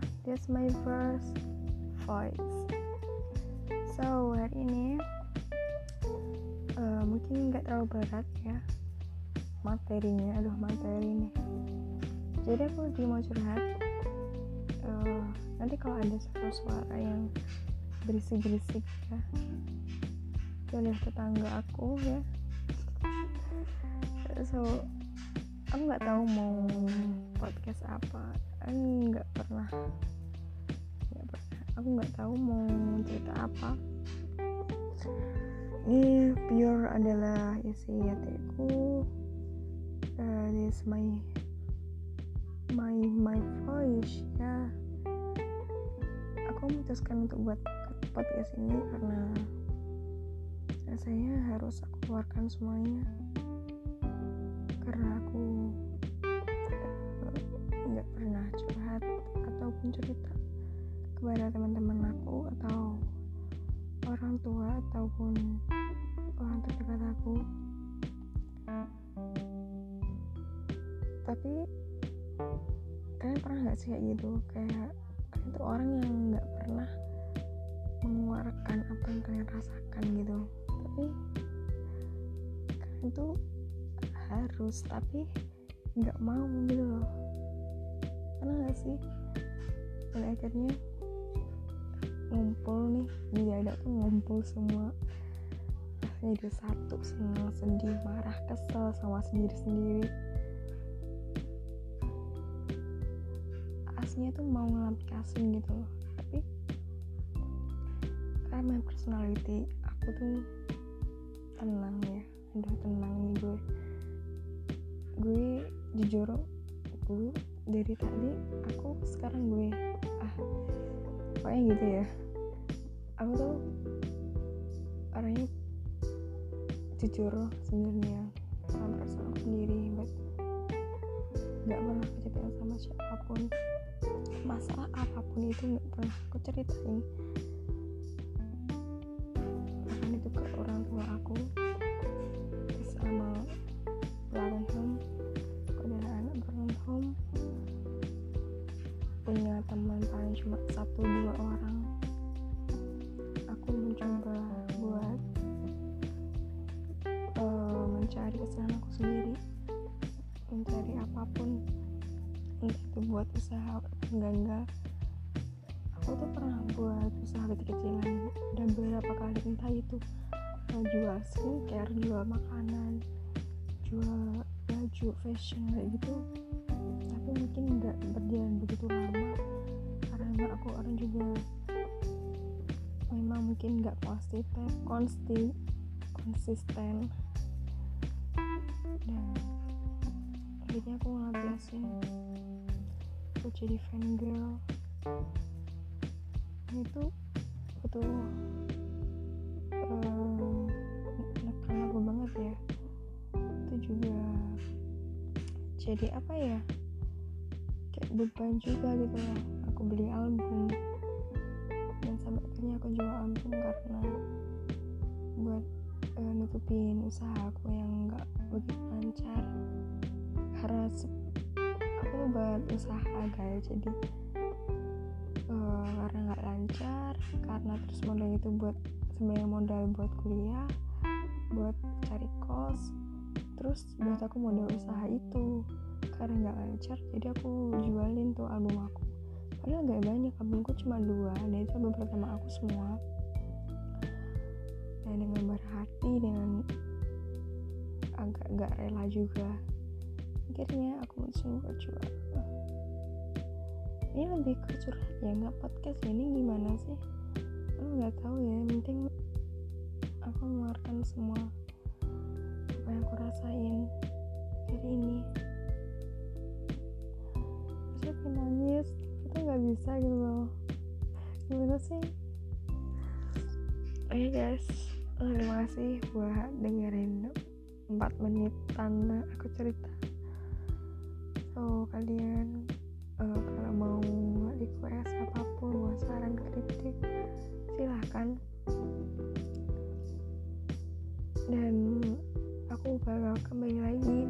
that's this my first voice. So hari ini uh, mungkin nggak terlalu berat ya materinya, aduh materi ini. Jadi aku lagi mau curhat. Uh, nanti kalau ada suara-suara yang berisik-berisik ya, itu adalah tetangga aku ya. So aku nggak tahu mau podcast apa. Nggak pernah. Nggak pernah. Aku nggak tahu mau cerita apa. Ini pure adalah isi hatiku uh, this my my my voice ya. Aku memutuskan untuk buat podcast ini karena rasanya harus aku keluarkan semuanya. Karena aku curhat ataupun cerita kepada teman-teman aku atau orang tua ataupun orang terdekat aku. Tapi kalian pernah nggak sih kayak gitu? Kayak tuh orang yang nggak pernah mengeluarkan apa yang kalian rasakan gitu. Tapi kalian tuh harus tapi nggak mau gitu loh pernah nggak sih? Dan akhirnya ngumpul nih di dada tuh ngumpul semua. Rasanya jadi satu senang sedih marah kesel sama sendiri sendiri aslinya tuh mau ngelampiasin gitu loh. Tapi karena personality aku tuh tenang ya. Udah tenang nih gue. Gue jujur gue dari tadi aku sekarang gue ah pokoknya gitu ya. Aku tuh orangnya jujur sebenarnya sama perasaan aku sendiri but nggak pernah aku sama siapa pun. Masalah apa pun itu nggak pernah aku ceritain punya teman paling cuma satu dua orang. Aku mencoba buat uh, mencari kesenangan aku sendiri mencari apa pun entah itu buat usaha enggak enggak. Aku tuh pernah buat usaha kecil-kecilan dan beberapa kali entah itu uh, jual skincare jual makanan jual baju fashion kayak gitu mungkin nggak konsisten konsti konsisten. Dan akhirnya aku ngelampiasin aku jadi fan girl dan itu betul um, nekan aku banget ya. Itu juga jadi apa ya? Kayak beban juga gitu loh aku beli album akhirnya aku jual album karena buat uh, nutupin usaha aku yang nggak begitu lancar. Karena aku buat usaha guys. Jadi uh, karena nggak lancar karena terus modal itu buat sebenarnya modal buat kuliah buat cari kos terus buat aku modal usaha itu. Karena nggak lancar jadi aku jualin tuh album aku padahal nggak banyak. Albumku cuma dua. Dan itu album pertama aku semua. Dan dengan berhati dengan agak gak rela juga. Akhirnya aku mutusin buat jual. Ini lebih ke curhat ya nggak podcast ya. Ini gimana sih? Aku nggak tahu ya. Yang penting aku mengeluarkan semua apa yang aku rasain hari ini bisa gitu loh. Gimana sih? Oke okay guys terima kasih buat dengerin 4 menitan aku cerita. So kalian uh, kalau mau request apa pun mau saran kritik silahkan. Dan aku bakal kembali lagi